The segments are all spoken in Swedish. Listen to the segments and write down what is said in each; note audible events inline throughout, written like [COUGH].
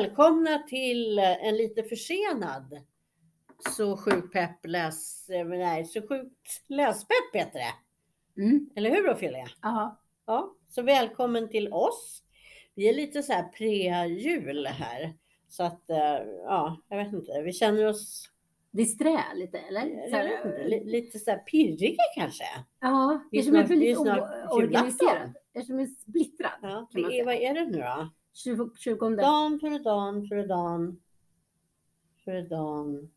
Välkomna till en lite försenad Så sjukt pepp läs... Nej, Så sjukt läspepp heter det. Mm. Eller hur Ophelia? Ja. Ja, så välkommen till oss. Vi är lite så här pre-jul här. Så att, eh, ja, jag vet inte. Vi känner oss Disträ lite eller? Så jag här, lite så här pirriga kanske. Ja, Det är jag är är väldigt snart oorganiserad. Eftersom jag är splittrad. Ja, det är, vad är det nu då? 20, 20 Dan före dan före dan. Före dan.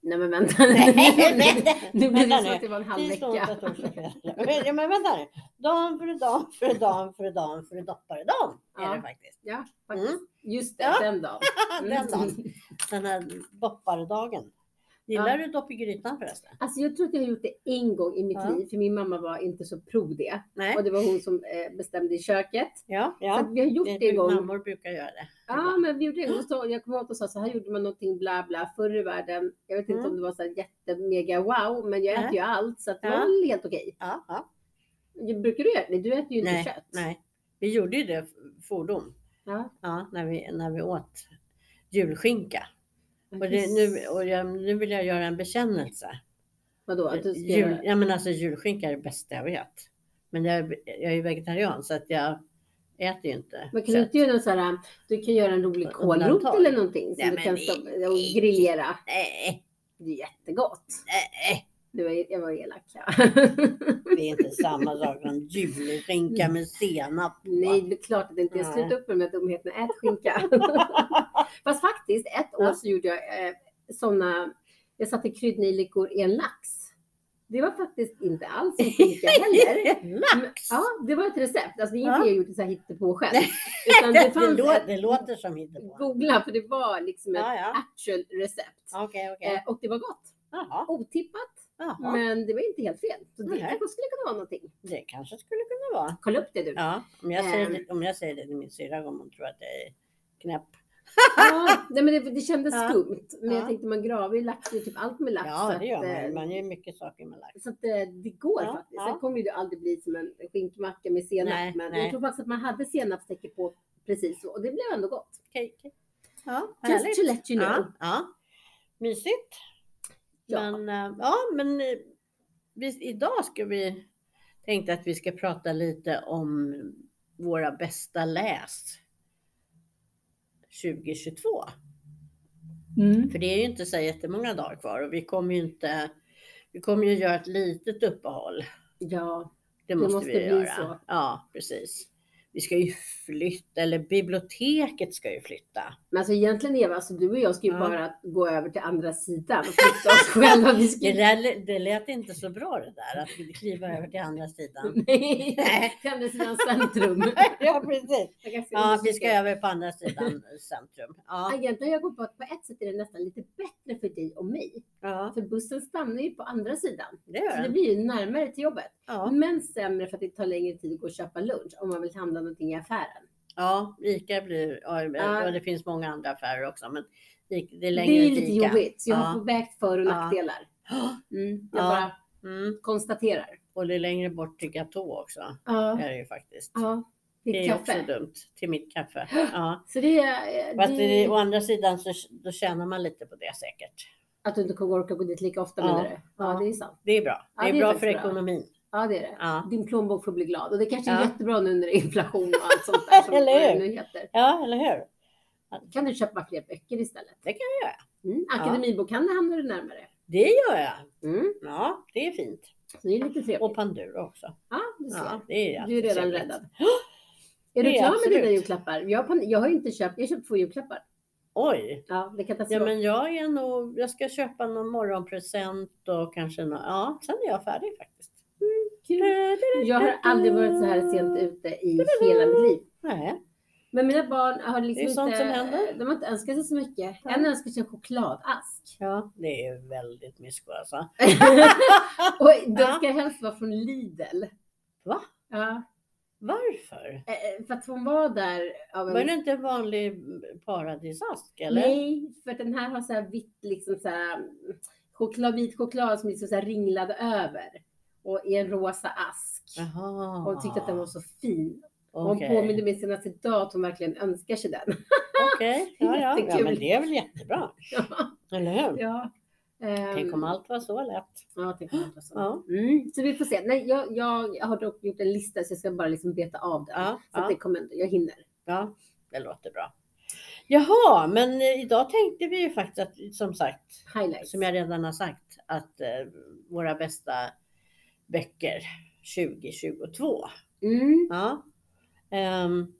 Nej men vänta. nu [LAUGHS] blir det så att det var en halv vecka. [LAUGHS] Men- men vänta nu. Dan före dan före dan före dan före dopparedan är Ja. det faktiskt. Ja, faktiskt. Just det, Ja. den dagen. [LAUGHS] Mm. Den dagen. Den här dopparedagen. Gillar Ja. du dopp i grytan förresten? Alltså jag tror att jag har gjort det en gång i mitt Ja. liv, för min mamma var inte så pro det. Nej. Och det var hon som eh, bestämde i köket. Ja, Så ja. att vi har gjort det en gång. Mammor brukar göra det. Ja, men vi gjorde det. Så jag kommer ihåg att hon sa så här gjorde man någonting bla bla förr i världen. Jag vet inte Mm. om det var så här jättemega wow, men jag äter ju allt så att det var helt okej. Ja, ja. Brukar du göra det? Du äter ju inte Nej, kött. nej. Vi gjorde ju det fordom. Ja. Ja, när vi, när vi åt julskinka. Och, det, nu, och jag, nu vill jag göra en bekännelse. Vadå? Att du ska Jul, ja, men alltså, julskinka är det bästa jag vet. Men jag, jag är ju vegetarian så att jag äter ju inte Men kan du kött. inte göra så här, du kan göra en rolig kålrot eller någonting som Nej, du kan det- stoppa och grillera. Nej, Det är jättegott. nej, Du var, jag var elak. Ja. det är inte samma sak som julskinka med senap på. Nej, det är klart att det inte är. Sluta upp med dumheterna. Ät skinka. [LAUGHS] Fast faktiskt, ett år Ja. så gjorde jag eh, sådana, jag satte kryddnejlikor i en lax. Det var faktiskt inte alls en skinka [LAUGHS] heller. Lax! Ja, det var ett recept. Alltså det är Ja. inte jag gjort så här hittepå själv. Utan Det, [LAUGHS] det fanns låter, ett- det låter som hittepå. Googla, för det var liksom ett Ja, ja. actual recept. Okej, okej. Eh, och det var gott. Jaha, Otippat, jaha. men det var inte helt fel. Så det Nej. kanske skulle kunna vara någonting. Det kanske skulle kunna vara. Kolla upp det du. Ja, om jag säger Ehm. det, om jag säger det till min syrra kommer hon tro att jag är knäpp. Ja, nej, men det, det kändes Ja. skumt. Men Ja. jag tänkte man graver ju lax, det är typ allt med lax. Ja, det gör att, man. eh, Man gör mycket saker med lax. Så att eh, det går Ja, faktiskt. Sen kommer det aldrig bli som en skinkmacka med senap. Nej, men nej. jag tror faktiskt att man hade senapstäcke på precis så. Och det blev ändå gott. Okej, okej. Ja, Just härligt. to let you know. Ja, ja. Mysigt. Ja. Men, eh, ja, men eh, vi, idag ska vi tänkte att vi ska prata lite om våra bästa läs 2022. Mm. För det är ju inte så jättemånga dagar kvar och vi kommer ju inte, vi kommer ju göra ett litet uppehåll. Ja, Det Det måste, måste vi göra. så. Ja, precis. Vi ska ju flytta, eller biblioteket ska ju flytta. men alltså egentligen Eva, alltså, du och jag ska ju Ja. bara gå över till andra sidan och flytta oss själva. Vi ska... Det, lät, det lät inte så bra det där, att vi kliver över till andra sidan. [LAUGHS] Nej, till andra sidan centrum. [LAUGHS] ja, precis. Ja, vi ska över på andra sidan centrum. Ja, Egentligen jag gått på att på ett sätt är det nästan lite bättre för dig och mig. ja För bussen stannar ju på andra sidan. det Så det blir ju närmare till jobbet. Ja, Men sämre för att det tar längre tid att gå och köpa lunch om man vill handla någonting i affären. ja Ica blir, ja, och det finns många andra affärer också, men det är Det längre är ju till lite jobbigt. Jag Ja. har vägt för och nackdelar. [GASPS] Mm, jag Ja. bara Mm. konstaterar. Och det är längre bort till Gatå också. Ja, är det ju faktiskt. ja. Det är också kaffe. dumt. Till mitt kaffe. [GASPS] Ja. Så det är... Det, det, å andra sidan så då tjänar man lite på det säkert. Att du inte kommer orka gå dit lika ofta Ja. menar du? Ja, det är sant. Det är bra. Det är, det är bra för bra. ekonomin. Ja, det är det. Ja. Din plånbok får bli glad. Och det kanske är Ja. jättebra nu när det är inflation och allt sånt där [LAUGHS] som Eller hur? nu heter. ja, eller hur? Kan du köpa fler böcker istället? Det kan jag göra. Mm. Akademibokhandeln hamnar du närmare. Det gör jag. Mm. Ja, det är fint. Så det är lite trevligt. Och Panduro också. Ja, du ser. Ja, det är du är redan trevligt. räddad. [GASPS] Ja, Är du klar med dina julklappar? Jag jag har inte köpt, jag har köpt två julklappar. Oj. Ja, det kan ta Ja, men jag är nog, jag ska köpa någon morgonpresent och kanske nå ja, sen är jag färdig faktiskt. Jag har aldrig varit så här sent ute i hela mitt liv. Nej. Men mina barn har liksom Det är sånt inte, som händer. de har inte önskat sig så mycket. Ja. En önskar sig en chokladask. Ja, det är väldigt mysko alltså. [LAUGHS] och Ja. ska helst vara från Lidl. Va? Ja, Varför? eh, för att hon var där av en... Var det inte en vanlig paradisask eller? Nej, för att den här har så här vitt liksom så här choklad, vit choklad som liksom så här ringlade över. Och i en rosa ask. Och hon tyckte att den var så fin. Hon Okej. påminner mig senast idag att hon verkligen önskar sig den. Okej, [LAUGHS] ja, ja. ja, Jättekul. men det är väl jättebra, eller hur? ja. Tänk om Ehm, allt var så lätt. Ja, tänk om allt var så. Ja, Mm, så vi får se. Nej, jag, jag har dock gjort en lista så jag ska bara liksom beta av den. ja, Så att ja, det kommer, jag hinner. ja, det låter bra. Jaha, men eh, idag tänkte vi ju faktiskt att, som sagt, Highlights. som jag redan har sagt, att eh, våra bästa böcker 2022. Mm. Ja. Ehm,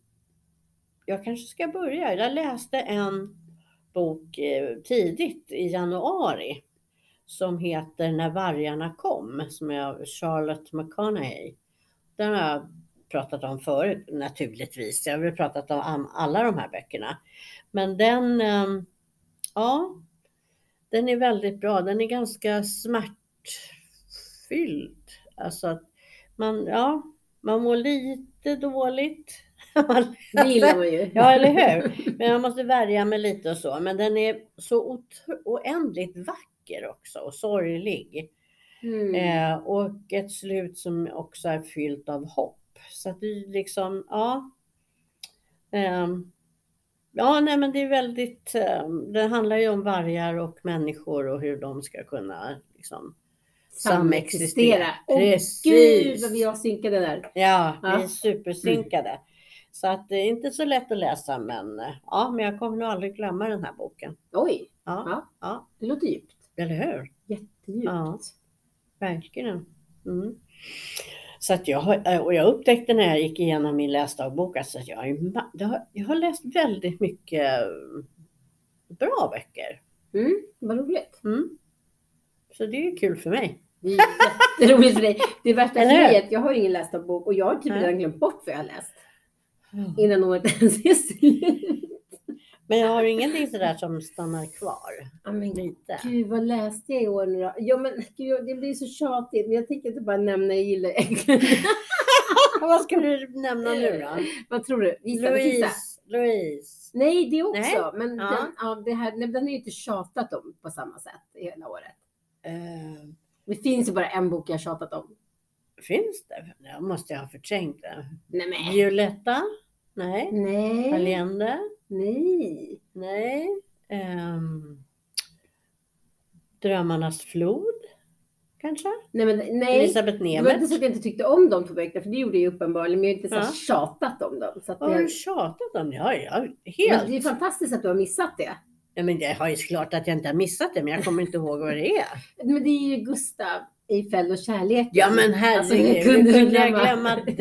jag kanske ska börja. Jag läste en bok eh, tidigt i januari som heter När vargarna kom som är av Charlotte McConaughey. Den har jag pratat om förut naturligtvis. Jag har väl pratat om alla de här böckerna. Men den, ehm, ja, den är väldigt bra. Den är ganska smärtfylld. Alltså att man, ja, man mår lite dåligt. [LAUGHS] Det gillar man ju. Ja, eller hur? Men jag måste värja mig lite och så. Men den är så oändligt vacker också och sorglig. Mm. Eh, och ett slut som också är fyllt av hopp. Så att det är liksom, ja. Ehm, ja, nej men det är väldigt, eh, det handlar ju om vargar och människor och hur de ska kunna liksom samexistera. Åh Precis. gud vad vi har synkade där. Ja, Ja. vi är supersynkade. Så att det är inte så lätt att läsa men ja, men jag kommer nog aldrig glömma den här boken. Oj, Ja, Ja. ja det låter djupt. eller hur? Jättedjupt. Ja. Verkligen. Mm. Så att jag, eh, och jag upptäckte när jag gick igenom min läsdagbok alltså att jag, har, jag har läst väldigt mycket eh, bra böcker. Mm, vad roligt. Mm. Så det är ju kul för mig. Det är jätteroligt [LAUGHS] för dig. Det värsta för mig är att jag har ingen läst av bok och jag har typ redan glömt bort vad jag har läst. Innan året ens är slut. Men jag har ingenting sådär som stannar kvar. Ja, men Lite. Gud, vad läste jag i år nu då? Ja, men gud, det blir så tjatigt. Men jag tänker inte bara nämna, jag gillar [LAUGHS] Vad ska du nämna nu då? Vad tror du? Gissa, gissa. Louise. Louise. Nej, det också. Nej. Men Ja. Den, ja, det här, nej, den har ju inte tjatat om på samma sätt i hela året. Eh, Det finns ju bara en bok jag tjatat om. finns det? Jag måste jag ha förträngt det. Nej, men. Violetta? Nej. Nej. Allende? Nej. Nej. Ehm, Drömmarnas flod? Kanske? Nej, men nej. Elisabeth Det var inte Nemeth? så att jag inte tyckte om de två böckerna, för det gjorde jag uppenbarligen, men jag har inte så Ja. tjatat om dem. Så att har det, du tjatat om? Ja, ja, men helt. det är fantastiskt att du har missat det. Ja, men det har ju klart att jag inte har missat det, men jag kommer inte ihåg vad det är. Men det är ju Gustav Eiffel och kärleken. Ja, men Alltså, herregud, hur kunde kunde jag glömma? den?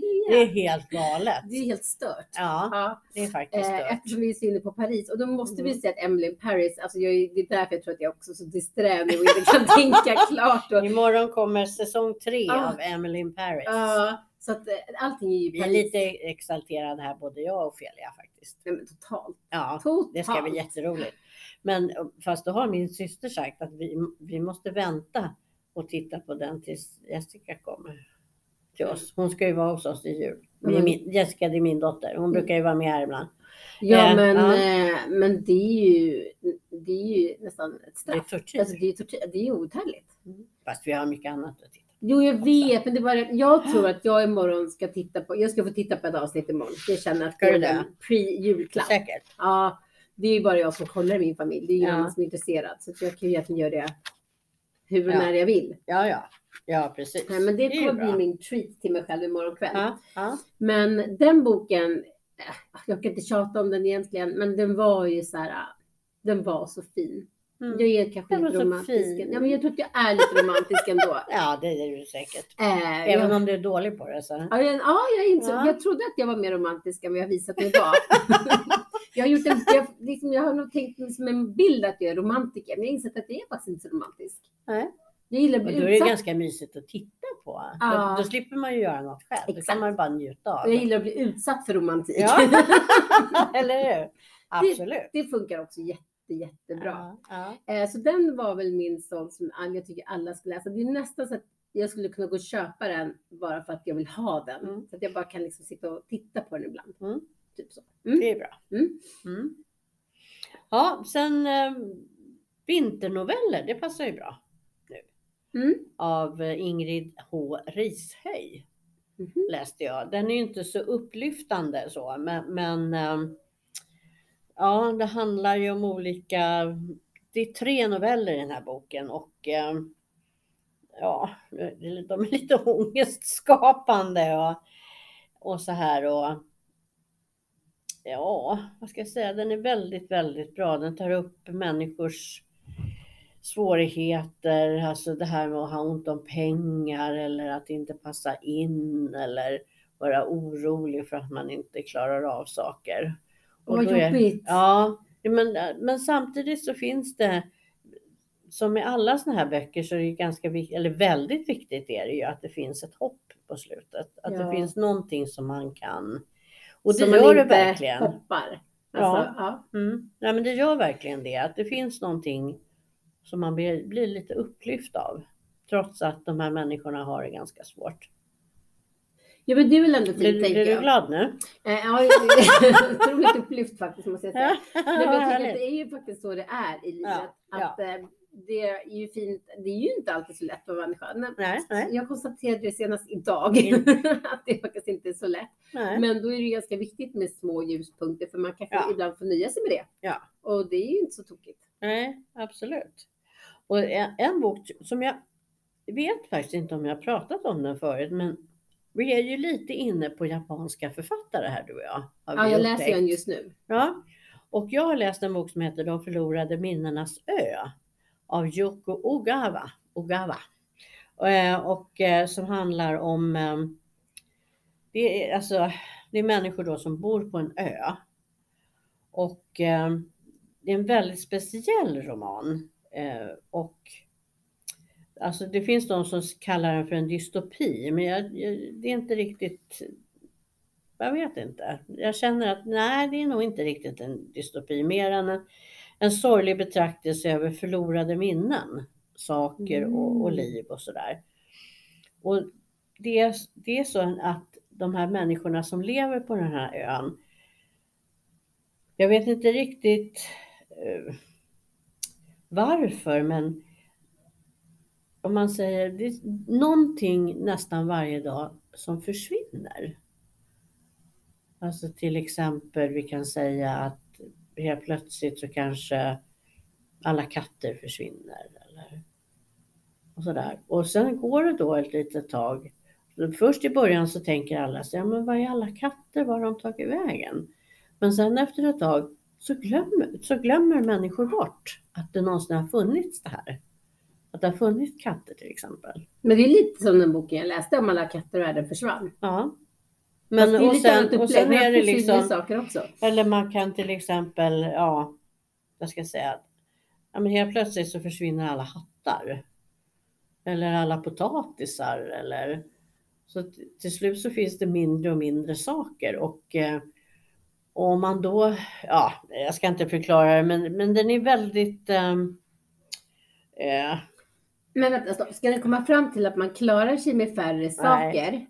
[LAUGHS] Det är helt galet. Det är helt stört. Ja, Ja. det är faktiskt Eh, stört. eftersom vi är så inne på Paris och då måste vi Mm. säga att Emily in Paris, alltså jag, det är därför jag tror att jag också är så disträ nu och inte kan [LAUGHS] tänka klart. Och, Imorgon kommer säsong tre Ja. av Emily in Paris. ja, så att eh, allting är ju Vi är Paris. lite exalterade här, både jag och Ofelia faktiskt. Nej, men totalt. Ja, Totalt. det ska bli jätteroligt. Men eh, fast då har min syster sagt att vi, vi måste vänta och titta på den tills Jessica kommer till oss. Hon ska ju vara hos oss i jul. Mm. min, Jessica det är min dotter. Hon brukar ju vara med här ibland. Ja, Eh, men, ja. men det är ju, det är ju nästan ett Det är straff. tortyr. Alltså, det är tortyr. Det är ju outhärdligt. Fast vi har mycket annat att titta. Jo, jag vet, men det var, jag tror att jag imorgon ska titta på, jag ska få titta på ett avsnitt imorgon. Jag känner att Ska det är en det? pre-julklapp. Säkert. Ja, det är ju bara jag som kollar i min familj. Det är ingen Ja. annan som är intresserad. Så jag kan ju egentligen göra det hur och Ja. när jag vill. Ja, ja. Ja, precis. Nej, men det ju kommer bli min treat till mig själv imorgon kväll. Ja, ja. Men den boken, eh, jag kan inte tjata om den egentligen, men den var ju så här, eh, den var så fin. Mm. Jag är kanske lite romantisk. Ja, men jag tror att jag är lite romantisk ändå. [LAUGHS] ja, det är du säkert. Eh, Även jag, om du är dålig på det. Så. ja, jag, ja, jag, insåg, Ja. jag trodde att jag var mer romantisk än vad jag visat mig vara. [LAUGHS] jag, har gjort en, jag, liksom, jag har nog tänkt som en bild att jag är romantiker, men jag har insett att jag är faktiskt inte så romantisk. Nej. Jag gillar att Och bli då är det utsatt. ganska mysigt att titta på. Ja. Då, då slipper man ju göra något själv. Då Exakt. kan man bara njuta av Jag det. gillar att bli utsatt för romantik. Ja. [LAUGHS] Eller hur? Absolut. det funkar också jätte, jättebra. Ja, ja. Eh, så den var väl min sån som jag tycker alla ska läsa. Det är nästan så att jag skulle kunna gå och köpa den bara för att jag vill ha den. Mm. Så att jag bara kan liksom sitta och titta på den ibland. Mm. Typ så. Mm. Det är bra. Mm. Mm. Ja, sen eh, vinternoveller, det passar ju bra. Mm. Av eh, Ingrid H. Rishöj. Mhm. läste jag. Den är ju inte så upplyftande så, men, men ehm, ja, det handlar ju om olika, det är tre noveller i den här boken och eh, ja, de är [LAUGHS] lite ångestskapande och, och så här och ja, vad ska jag säga, den är väldigt, väldigt bra. Den tar upp människors svårigheter, alltså det här med att ha ont om pengar eller att inte passa in eller vara orolig för att man inte klarar av saker. Och vad jobbigt. Ja, men, men samtidigt så finns det som i alla sådana här böcker så är det ganska viktigt, eller väldigt viktigt är det ju att det finns ett hopp på slutet. Att Ja. det finns någonting som man kan. Och det man gör det inte verkligen. hoppar. Alltså, ja. Mm. Nej, men det gör verkligen det. Att det finns någonting som man blir, blir lite upplyft av. Trots att de här människorna har det ganska svårt. Ja, men det är väl ändå fint, tänker blir du jag. glad nu? Eh, Ja, jag [LAUGHS] otroligt upplyft faktiskt, måste jag säga. Nej, men jag tycker att det är ju faktiskt så det är i livet. Ja, Att, eh, det är ju fint. Det är ju inte alltid så lätt för människan. Nej, Nej. Jag konstaterade det senast idag. Mm. [LAUGHS] att det faktiskt inte är så lätt. Nej. Men då är det ganska viktigt med små ljuspunkter för man kanske Ja. ibland får nöja sig med det. Ja. Och det är ju inte så tokigt. Nej, absolut. Och en, en bok som jag vet faktiskt inte om jag har pratat om den förut, men vi är ju lite inne på japanska författare här du och jag. Ja, jag läser den just nu. Ja, och jag har läst en bok som heter De förlorade minnenas ö av Yoko Ogawa. Ogawa. Eh, Och eh, som handlar om, eh, det är, alltså, det är människor då som bor på en ö. Och det är en väldigt speciell roman. Och Alltså det finns de som kallar den för en dystopi, men jag, jag, det är inte riktigt jag vet inte. Jag känner att nej, det är nog inte riktigt en dystopi, mer än en, en sorglig betraktelse över förlorade minnen, saker och, och Mm. liv och sådär. Och det, är- det är så att de här människorna som lever på den här ön, jag vet inte riktigt eh, varför, men om man säger det är någonting nästan varje dag som försvinner. Alltså till exempel vi kan säga att helt plötsligt så kanske alla katter försvinner eller och sådär. Och sen går det då ett litet tag. Först i början så tänker alla så ja men vad är alla katter, var har de tagit vägen? Men sen efter ett tag så glömmer, så glömmer människor bort att det någonsin har funnits det här. Att det har funnits katter till exempel. Men det är lite som den boken jag läste om alla katter och världen försvann. Ja. Men och sen, och sen är det liksom saker också. Eller man kan till exempel, ja, jag ska säga, ja, men helt plötsligt så försvinner alla hattar. Eller alla potatisar eller så till slut så finns det mindre och mindre saker och eh, om man då, ja, jag ska inte förklara det, men, men den är väldigt ehm, eh, Men vänta, stopp. Ska det komma fram till att man klarar sig med färre saker?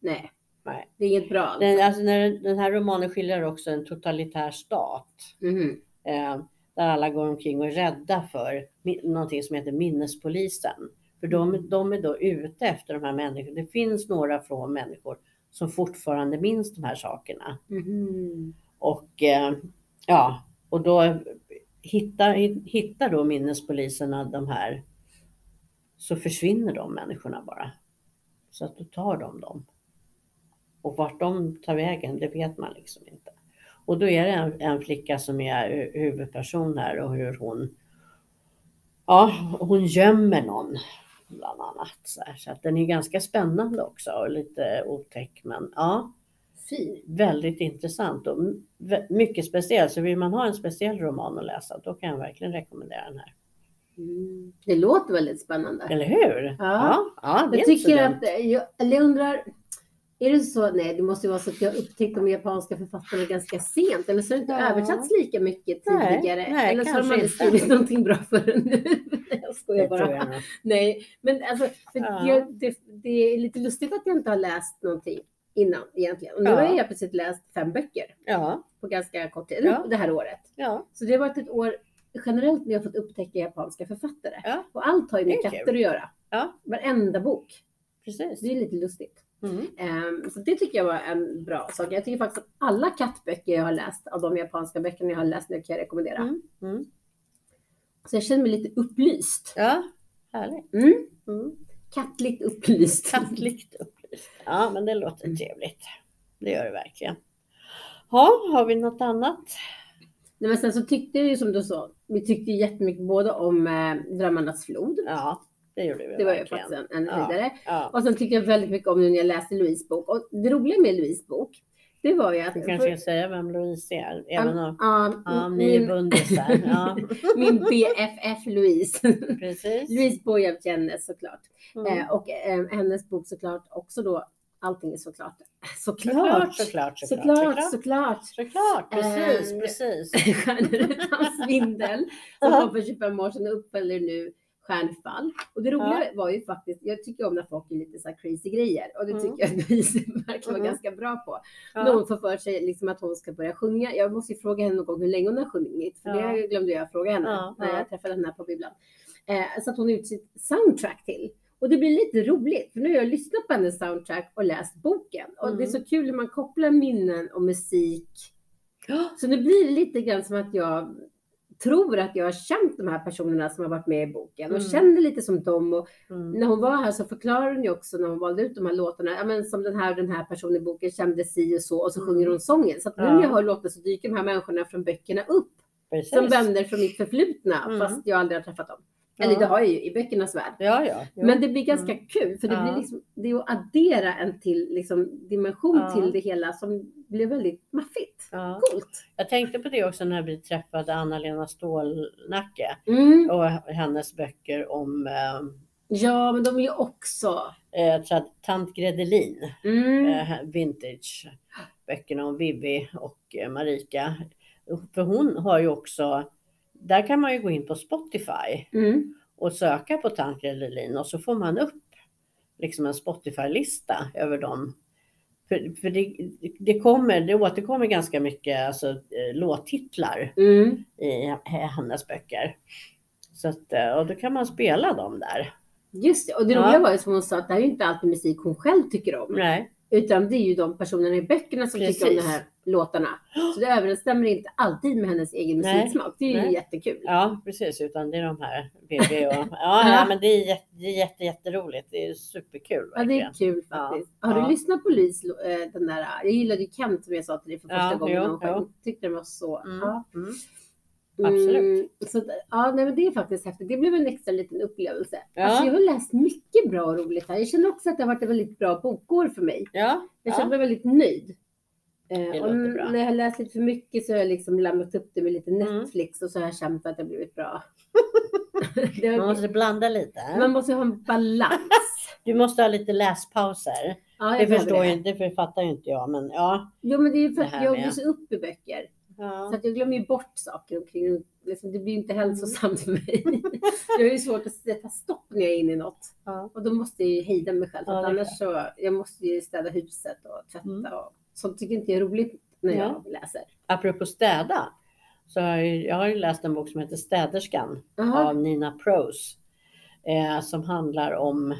Nej. Nej. Det är inget bra alltså. den, alltså när, den här romanen skiljer också en totalitär stat. Mhm. eh, där alla går omkring och är rädda för någonting som heter minnespolisen. För de, de är då ute efter de här människorna. Det finns några få människor som fortfarande minns de här sakerna. Mhm. Och eh, ja, och då hittar, hittar då minnespoliserna de här så försvinner de människorna bara. Så att då tar de dem. Och vart de tar vägen, det vet man liksom inte. Och då är det en, en flicka som är hu- huvudperson här och hur hon, ja, hon gömmer någon bland annat. Så, här. så att den är ganska spännande också och lite otäck men ja, Fy. väldigt intressant och mycket speciell. Så vill man ha en speciell roman att läsa då kan jag verkligen rekommendera den här. Mm. Det låter väldigt spännande. Eller hur? Ja. ja, ja Jag tycker att, eh, jag, eller jag undrar, är det så, nej det måste ju vara så att jag upptäckt de japanska författarna ganska sent eller så har det inte Ja. översatts lika mycket Nej, tidigare. nej, eller så har de aldrig inte. skrivit någonting bra förrän nu. [LAUGHS] Nej, jag skojar bara. jag. Nej, men alltså, Ja. jag, det, det är lite lustigt att jag inte har läst någonting innan egentligen. Och nu Ja. har jag precis läst fem böcker på ganska kort tid, det här året. Så det har varit ett år generellt när jag fått upptäcka japanska författare. Ja. Och allt har ju med katter att göra. Ja. Varenda bok. precis. Det är lite lustigt. Mm. Ehm, så det tycker jag var en bra sak. Jag tycker faktiskt att alla kattböcker jag har läst, av de japanska böckerna jag har läst nu kan jag rekommendera. Mm. Mm. Så jag känner mig lite upplyst. Ja, härligt. Mm. Mm. Kattligt upplyst. Kattligt upplyst. Ja, men det låter trevligt. Det gör det verkligen. Ja, har vi något annat? Nej, men sen så tyckte jag ju som du sa, vi tyckte jättemycket både om eh, Drömmarnas flod. Ja, det gjorde vi Det var ju verkligen. faktiskt en, en Ja. höjdare. Ja. Och sen tyckte jag väldigt mycket om nu när jag läste Louise bok. Och det roliga med Louise bok, det var ju att... Du kanske ska säga vem Louise är, även om Ja, ja, ni är min, bundisar. Ja, [LAUGHS] min BFF Louise. precis. Louise Bojav-Jennes såklart. Mm. Eh, och eh, hennes bok såklart också då, allting är [LAUGHS] såklart. Såklart, Såklart! såklart, såklart. Såklart, precis, precis. [LAUGHS] Stjärnor utan svindel. Som kom för 25 år sedan och uppföljer nu Stjärnfall. Och det roliga var ju faktiskt, jag tycker om när folk är lite så crazy grejer. Och det Mm. tycker jag att Louise verkar vara Mm. ganska bra på. Hon får för sig liksom att hon ska börja sjunga. Jag måste ju fråga henne någon gång hur länge hon har sjungit. För det glömde jag fråga henne när ja. jag träffade henne på bibblan. Eh, så att hon har gjort sitt soundtrack till. Och det blir lite roligt för nu har jag lyssnat på hennes soundtrack och läst boken. Och det är Mm. så kul när man kopplar minnen och musik. Så nu blir det lite grann som att jag tror att jag har känt de här personerna som har varit med i boken och Mm. känner lite som dem. Och Mm. när hon var här så förklarar hon ju också när hon valde ut de här låtarna, ja, men som den här den här personen i boken kände si och så och så Mm. sjunger hon sången. Så att nu när jag hör låten så dyker de här människorna från böckerna upp Precis. som vänner från mitt förflutna Mm. fast jag aldrig har träffat dem. Ja. Eller det har jag ju i böckernas värld. Ja, ja. jo. Men det blir ganska kul för det Ja. blir liksom, det är att addera en till liksom, dimension Ja. till det hela som blir väldigt maffigt. ja. Coolt! Jag tänkte på det också när vi träffade Anna-Lena Stålnacke Mm. och hennes böcker om eh, Ja, men de är ju också... eh, Tant Gredelin, Mm. eh, vintage böckerna om Vivi och eh, Marika. För hon har ju också, där kan man ju gå in på Spotify Mm. och söka på Tant Gredelin och så får man upp liksom en Spotify-lista över dem. För, för det, det, kommer, det återkommer ganska mycket alltså, eh, låttitlar Mm. i hennes böcker. Så att, eh, och då kan man spela dem där. Just det, och det Ja. roliga var ju som hon sa att det här är inte alltid musik hon själv tycker om. Nej, Utan det är ju de personerna i böckerna som tycker om de Precis. här låtarna. Så det överensstämmer inte alltid med hennes egen musiksmak. Det är ju Nej. jättekul. ja precis, utan det är de här Bibi och [LAUGHS] ja, ja men det är, jätte, det är jätte, jätteroligt. Det är superkul Ja, det är verkligen. kul faktiskt. Ja. Har du Ja. lyssnat på Louise, eh, den där, jag gillade ju Kent som jag sa till dig för första gången jo, hon jo. Tyckte den var så, Mm, ja. mm. Absolut. Mm, så, ja, nej, men det är faktiskt häftigt. Det blev en extra liten upplevelse. Ja. Alltså, jag har läst mycket bra och roligt här. Jag känner också att det har varit ett väldigt bra bokår för mig. Ja, Jag känner ja. mig väldigt nöjd. Eh, och när jag har läst lite för mycket så har jag liksom lämnat upp det med lite Mm. Netflix och så har jag känt att det har blivit bra. [LAUGHS] har, man måste blanda lite. man måste ha en balans. [LAUGHS] Du måste ha lite läspauser. Ja, Det förstår det. inte, det fattar ju inte jag. Men ja. Jo, men det är ju för att jag blir så upp i böcker. Så ja. att jag glömmer ju bort saker omkring. Liksom, det blir ju inte hälsosamt för mig. [LAUGHS] jag har ju svårt att sätta stopp när jag är inne i något. ja. Och då måste jag ju hejda mig själv. Ja, annars så, jag måste ju städa huset och tvätta Mm. och sånt tycker inte jag är roligt när jag läser. Apropå städa. Så har jag, jag har ju läst en bok som heter Städerskan Jaha. av Nina Prose. Eh, som handlar om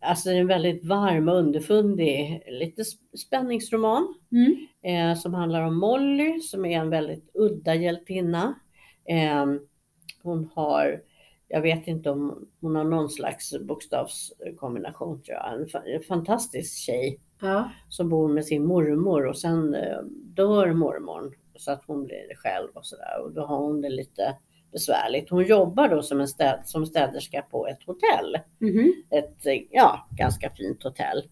Alltså en väldigt varm och underfundig, lite sp- spänningsroman. Mm. Eh, som handlar om Molly som är en väldigt udda hjältinna. Eh, hon har, jag vet inte om hon har någon slags bokstavskombination tror jag. En, fa- en fantastisk tjej Ja. som bor med sin mormor och sen eh, dör mormorn så att hon blir själv och sådär och då har hon det lite besvärligt. Hon jobbar då som, en städ, som städerska på ett hotell, Mhm. ett eh, ja, ganska fint hotell.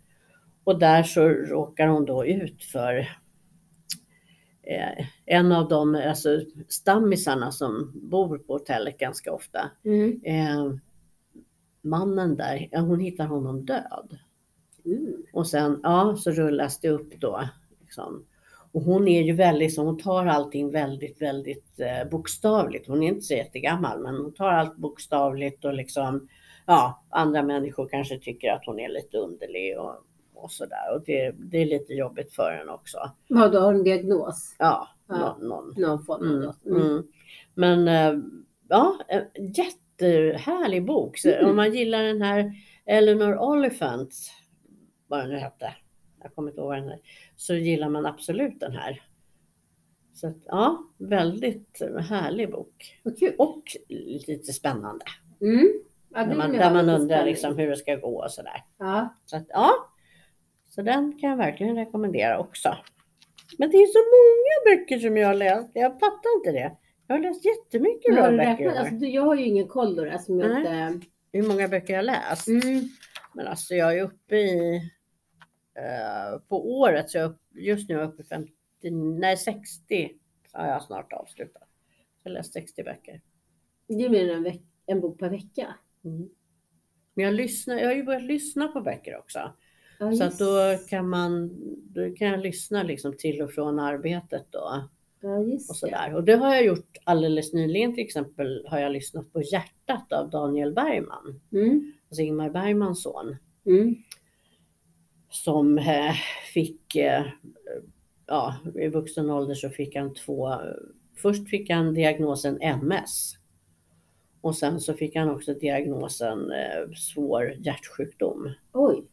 Och där så råkar hon då ut för en av de alltså, stammisarna som bor på hotellet ganska ofta. Mm. Eh, mannen där, hon hittar honom död. Mm. Och sen ja, så rullas det upp då. Liksom. Och hon är ju väldigt, så hon tar allting väldigt, väldigt eh, bokstavligt. Hon är inte så jättegammal, men hon tar allt bokstavligt och liksom, ja, andra människor kanske tycker att hon är lite underlig och, och sådär. Och det, det är lite jobbigt för henne också. Ja, då har en diagnos. Ja, Ja. Någon, form av Mm. Mm. mm. Men eh, ja, en jättehärlig bok. Så Mm. Om man gillar den här Eleanor Oliphant vad den nu hette, jag kommer inte ihåg vad den är, så gillar man absolut den här. Så att, ja, väldigt härlig bok. Kul. Och lite spännande. Mm. Ja, man, där man undrar liksom hur det ska gå och sådär. Ja. Så att, ja, så den kan jag verkligen rekommendera också. Men det är så många böcker som jag har läst. Jag fattar inte det. Jag har läst jättemycket bra böcker. Alltså, du- jag har ju ingen koll då eftersom jag inte... Hur många böcker jag har läst. Mm. Men alltså jag är uppe i, eh, på året så jag just nu är jag uppe i 50, nej 60 har jag snart avslutat. Jag har läst 60 böcker. Det är mer än en bok per vecka. Mm. Men jag, lyssnar, jag har ju börjat lyssna på böcker också. Ja, Så att då kan man, då kan jag lyssna liksom till och från arbetet då. Ja, Och sådär. Och det har jag gjort alldeles nyligen till exempel har jag lyssnat på Hjärtat av Daniel Bergman. Mm. Alltså Ingmar Bergmans son. Mm. Som eh, fick, eh, ja i vuxen ålder så fick han två, först fick han diagnosen MS. Och sen så fick han också diagnosen eh, svår hjärtsjukdom. Oj.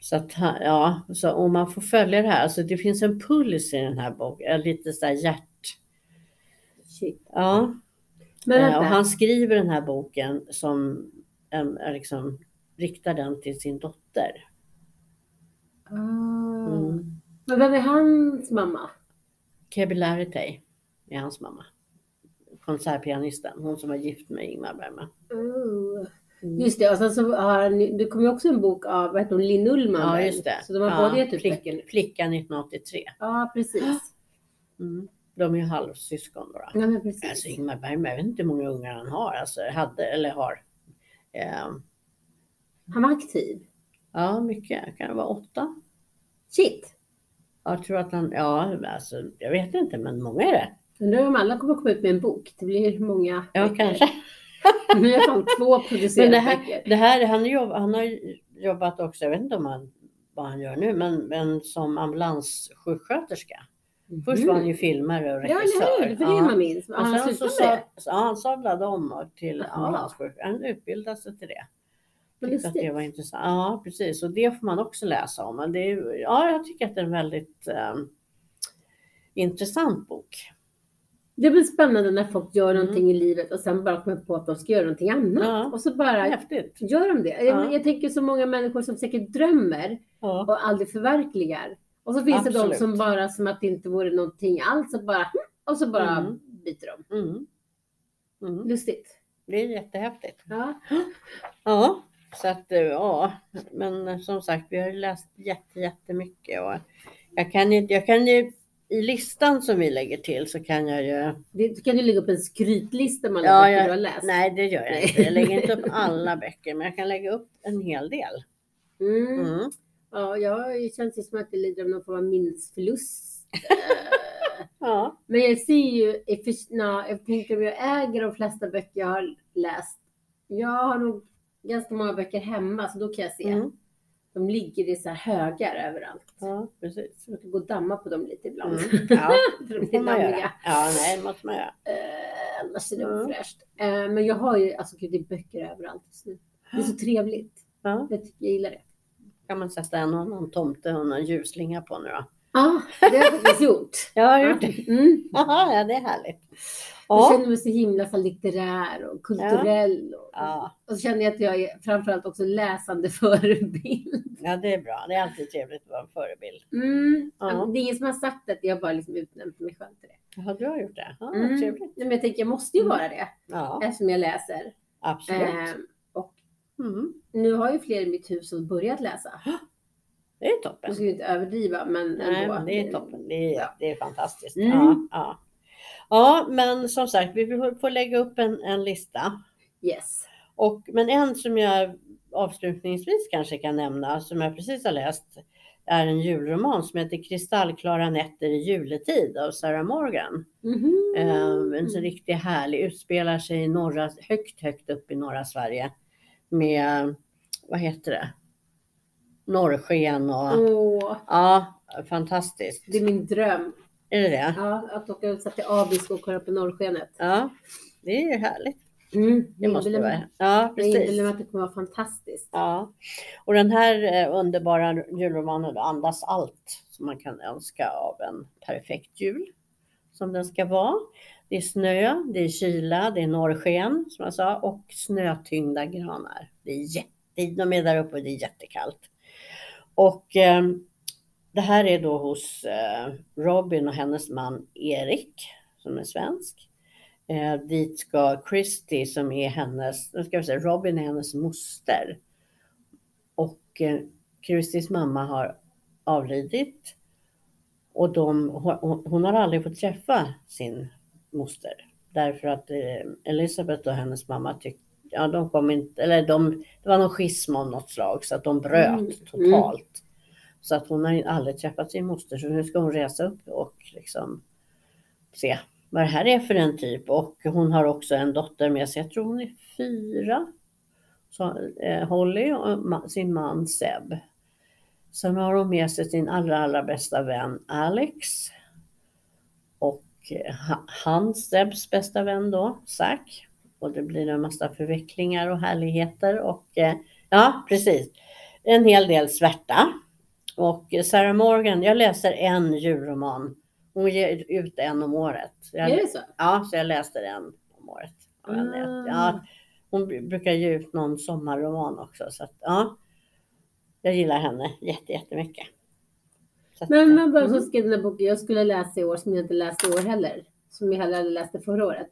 Så att, han- ja, så om man får följa det här, alltså det finns en puls i den här boken, eh, lite sådär hjärt... Shit. Ja, Eh, och han skriver den här boken som liksom, riktar den till sin dotter. Ah. Mm. Men vem är hans mamma? Kebi Laritey är hans mamma. Konsertpianisten, hon som var gift med Ingmar Bergman. Oh. Mm. Just det, och sen så har han, det kommer ju också en bok av, vad heter hon, Linn Ullman Ja, just det. Så de har ja, båda gett ut flick. Flickan 1983. Ja, precis. [GASPS] Mm. De är ju halvsyskon då. då. Ja, men precis. Alltså Ingmar Bergman, jag vet inte hur många ungar han har, alltså hade eller har. Eh, Han var aktiv. ja, mycket. Kan det vara åtta? Shit. Jag tror att han, ja, alltså jag vet inte, men många är det. Undrar om alla kommer komma ut med en bok. Det blir många Ja, kanske. [LAUGHS] Nu har fan två Men producerade det här, böcker. det här han, jobb, han har jobbat också, jag vet inte om han, vad han gör nu, men, men som ambulanssjuksköterska. Först var han ju filmare och Mhm. Ja, regissör. eller hur? För det man minns. Och Han så, han sadlade om till ambulanssjuksköterska. Han utbildade sig till det. Tyckte att det var intressant. Ja, precis. Och det får man också läsa om. Men det är, ja, jag tycker att det är en väldigt eh, intressant bok. Det blir spännande när folk gör Mm. någonting i livet och sen bara kommer på att de ska göra någonting annat. Ja. Och så bara Häftigt. gör de det. Ja. Jag, tänker så många människor som säkert drömmer Ja. och aldrig förverkligar. Och så finns det de Absolut. som bara som att det inte vore någonting alls och bara och så bara Mm. byter de. Mm. Mm. Lustigt. Det är jättehäftigt. Ja. Ja, så att eh, ja, men som sagt, vi har läst jätte, jättemycket och jag kan ju, jag kan ju i listan som vi lägger till så kan jag ju, Det, du kan ju lägga upp en skrytlista med alla Ja, böcker jag- du har läst. nej det gör jag inte, jag lägger inte upp alla böcker, men jag kan lägga upp en hel del. Mm. Mm. Ja, jag känns ju som att jag lider av någon form av minnesförlust. [LAUGHS] Eh, Ja, Men jag ser ju, jag tänker om jag äger de flesta böcker jag har läst. Jag har nog ganska många böcker hemma så då kan jag se. mm. De ligger i så här högar överallt. ja precis. Jag kan gå och damma på dem lite ibland. Mm. [LAUGHS] Ja, det får man göra. Ja, nej, det måste man göra. Eh, annars är det Mm. ofräscht. Eh, men jag har ju, alltså gud det är böcker överallt just nu. Det är så trevligt. Ja, Jag, jag gillar det. kan man sätta en och annan tomte och en ljusslinga på nu då? Ja, det har jag faktiskt gjort. [LAUGHS] Jag har gjort det. Mm. Jaha, [LAUGHS] ja det är härligt. Jag Ja, känner mig så himla så litterär och kulturell. Och, ja, och så känner jag att jag är framförallt också läsande [LAUGHS] förebild. ja, det är bra. Det är alltid trevligt att vara en förebild. Mm. Ja. Det är ingen som har sagt det, jag bara liksom utnämnt mig själv till det. Ja, du har gjort det. Ja, Mm. trevligt. Men jag tänker, jag måste ju Mm. vara det Ja, eftersom jag läser. absolut. Eh, och Mm. nu har ju fler i mitt hus som börjat läsa. Det är toppen. Jag ska ju inte överdriva, men Nej, ändå. men det är toppen. Det är, det är fantastiskt. Mm. Ja, ja. Ja, men som sagt, vi får lägga upp en, en lista. Yes. Och, men en som jag avslutningsvis kanske kan nämna, som jag precis har läst, är en julroman som heter Kristallklara nätter i juletid av Sarah Morgan. Mhm. Eh, en så riktigt härlig, utspelar sig i norra, högt, högt upp i norra Sverige. Med, vad heter det? Norrsken och, Åh, ja, fantastiskt. det är min dröm. Är det det? Ja, att åka ut till Abisko och kolla på norrskenet. Ja, det är ju härligt. Mm. Det måste inbillar vara. Ja, Jag precis. inbillar mig att det kommer vara fantastiskt. Ja, och den här eh, underbara julromanen andas allt som man kan önska av en perfekt jul. Som den ska vara. Det är snö, det är kyla, det är norrsken som jag sa och snötyngda granar. Det är jätte, de är där uppe och det är jättekallt. Och eh, det här är då hos eh, Robin och hennes man Erik som är svensk. Eh, dit ska Christy som är hennes, nu ska vi säga, Robin är hennes moster. Och eh, Christys mamma har avlidit. Och de, hon, har aldrig fått träffa sin moster. Därför att eh, Elisabeth och hennes mamma tyckte, ja de kom inte, eller de, det var någon schism av något slag så att de bröt Mm, totalt. Så att hon har aldrig träffat sin moster så nu ska hon resa upp och liksom se vad det här är för en typ. Och hon har också en dotter med sig, jag tror hon är fyra. Så, eh, Holly och ma- sin man Seb. Sen har hon med sig sin allra, allra bästa vän Alex. Och eh, hans, Sebs bästa vän då, Zack. Och det blir en massa förvecklingar och härligheter och eh, ja, precis. En hel del svärta. Och Sarah Morgan, jag läser en julroman. Hon ger ut en om året. Jag, Är det så? Ja, så jag läste den om året. Ah. Ja, hon br- brukar ge ut någon sommarroman också. Så att, ja, jag gillar henne jätte, jättemycket. Så att, Men, men bara mm. skrev den här boken jag skulle läsa i år som jag inte läste i år heller. Som jag heller läste förra året.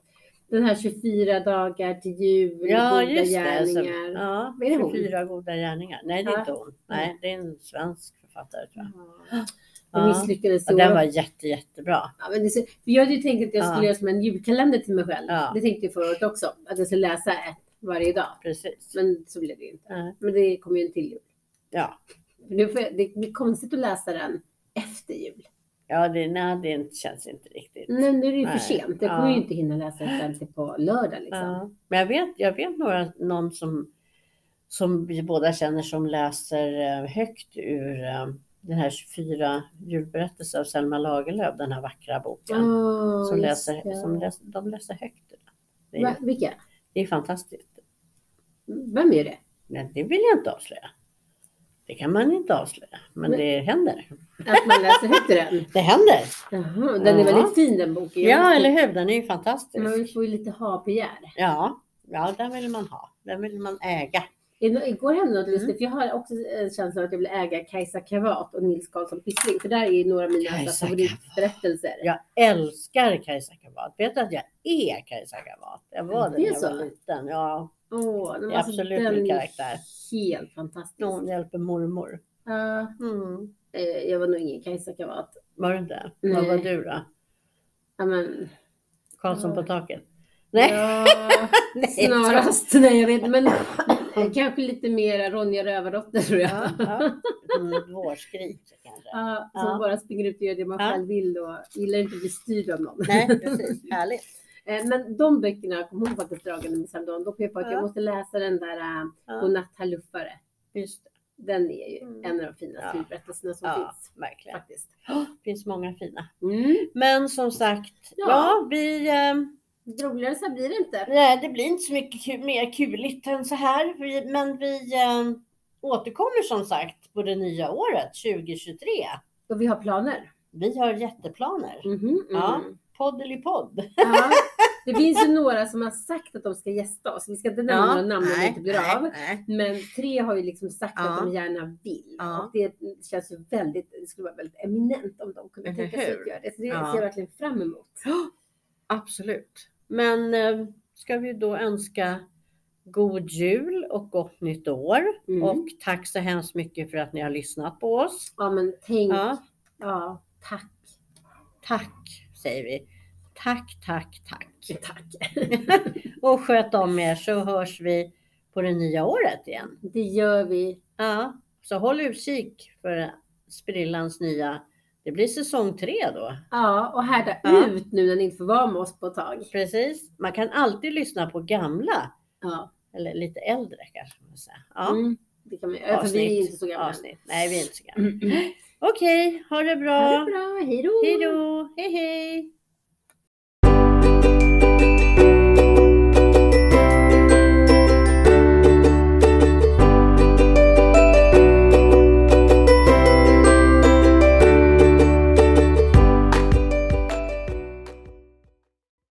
Den här 24 dagar till jul, Ja, goda just det. Gärningar. ja, Vad är det hon? 24 goda gärningar. Nej, det är Ja. inte hon. Nej, det är en svensk författare tror jag. Ja. Jag Ja. misslyckades Ja, den var jätte, jättebra. Ja, men det för jag hade ju tänkt att jag skulle Ja. göra som en julkalender till mig själv. Ja. Det tänkte jag förra året också. Att jag skulle läsa ett varje dag. Precis. Men så blev det inte. Nej. Men det kommer ju en till jul. Ja, nu får jag, det blir konstigt att läsa den efter jul. ja det, nej, det känns inte riktigt. Men nu är det ju Nej. för sent. Jag Ja. kommer ju inte hinna läsa till på lördag liksom. Ja. Men jag vet, jag vet några, någon som, som vi båda känner som läser eh, högt ur eh, den här 24 julberättelser av Selma Lagerlöf, den här vackra boken. Ah, som läser, som läser, de läser högt. Det Va, är, vilka? det är fantastiskt. Vem är det? Men det vill jag inte avslöja. Det kan man inte avslöja, men Men- det händer. Att man läser högt den? [LAUGHS] Det händer! Jaha, den är Ja. väldigt fin den boken. Jag Ja, eller hur? Den är ju fantastisk. Man får ju lite ha-begär. Ja, ja, den vill man ha. Den vill man äga. Igår hände något Mm. lustigt, för jag har också en känsla av att jag vill äga Kajsa Kavat och Nils Karlsson Pyssling, för där är ju några av mina Kajsa alltså, favoritberättelser. Jag älskar Kajsa Kavat. Vet du att jag är Kajsa Kavat? Jag var det Det är när jag var liten. Ja, Åh, Det är var så- absolut den min är karaktär. Helt fantastisk. hon hjälper mormor. Ja, Mm. eh, jag var nog ingen Kajsa Kavat. Var du inte? Nej. Vad var du då? Ja, men, Karlsson Ja. på taket? Nej. Ja, [LAUGHS] Nej, snarast. Nej, jag vet Men [LAUGHS] eh, kanske lite mer Ronja Rövardotter tror jag. Ja, ja. Mm, Vårskrik kanske. Ja, som Ja. bara springer ut och gör det man Ja. själv vill och gillar inte att bli styrd av någon. Nej, precis. Härligt. [LAUGHS] Eh, Men de böckerna kom hon faktiskt dragande med häromdagen. Då kom jag på att Ja. jag måste läsa den där äh, Ja, Godnatt herr luffare. just det. Den är ju Mm. en av de finaste Ja. julberättelserna som Ja, finns. verkligen. Faktiskt. Det finns många fina. Mm. Men som sagt, ja, vi... ehm, Roligare så blir det inte. Nej, det blir inte så mycket ku- mer kuligt än så här. Vi, men vi eh, återkommer som sagt på det nya året 2023. Och vi har planer. Vi har jätteplaner. Mm. Ja. Podd eller podd. Ja. [LAUGHS] Det finns ju några som har sagt att de ska gästa oss. Vi ska inte nämna några namn om det inte blir av. nej. Men tre har ju liksom sagt Ja. att de gärna vill. Ja. Och det känns ju väldigt, det skulle vara väldigt eminent om de kunde Eller tänka sig att göra det. Så det Ja. ser jag verkligen fram emot. [GASPS] Absolut. Men eh, ska vi då önska god jul och gott nytt år. Mm. Och tack så hemskt mycket för att ni har lyssnat på oss. Ja men tänk, ja, Ja, tack. tack säger vi. Tack, tack, tack. [LAUGHS] Tack. [LAUGHS] Och sköt om er så hörs vi på det nya året igen. Det gör vi. Ja, så håll utkik för Sprillans nya. Det blir säsong tre då. Ja, och härda ja. ut nu när ni inte får vara med oss på ett tag. Precis. Man kan alltid lyssna på gamla. Ja. Eller lite äldre kanske man säga. Ja. Mm, det kan man, avsnitt. För vi är inte så gamla. Avsnitt. Nej, vi är inte så gamla. Mm. mm. Okej, okay, ha det bra. Ha det bra. Hej då. Hej då. Hej hej.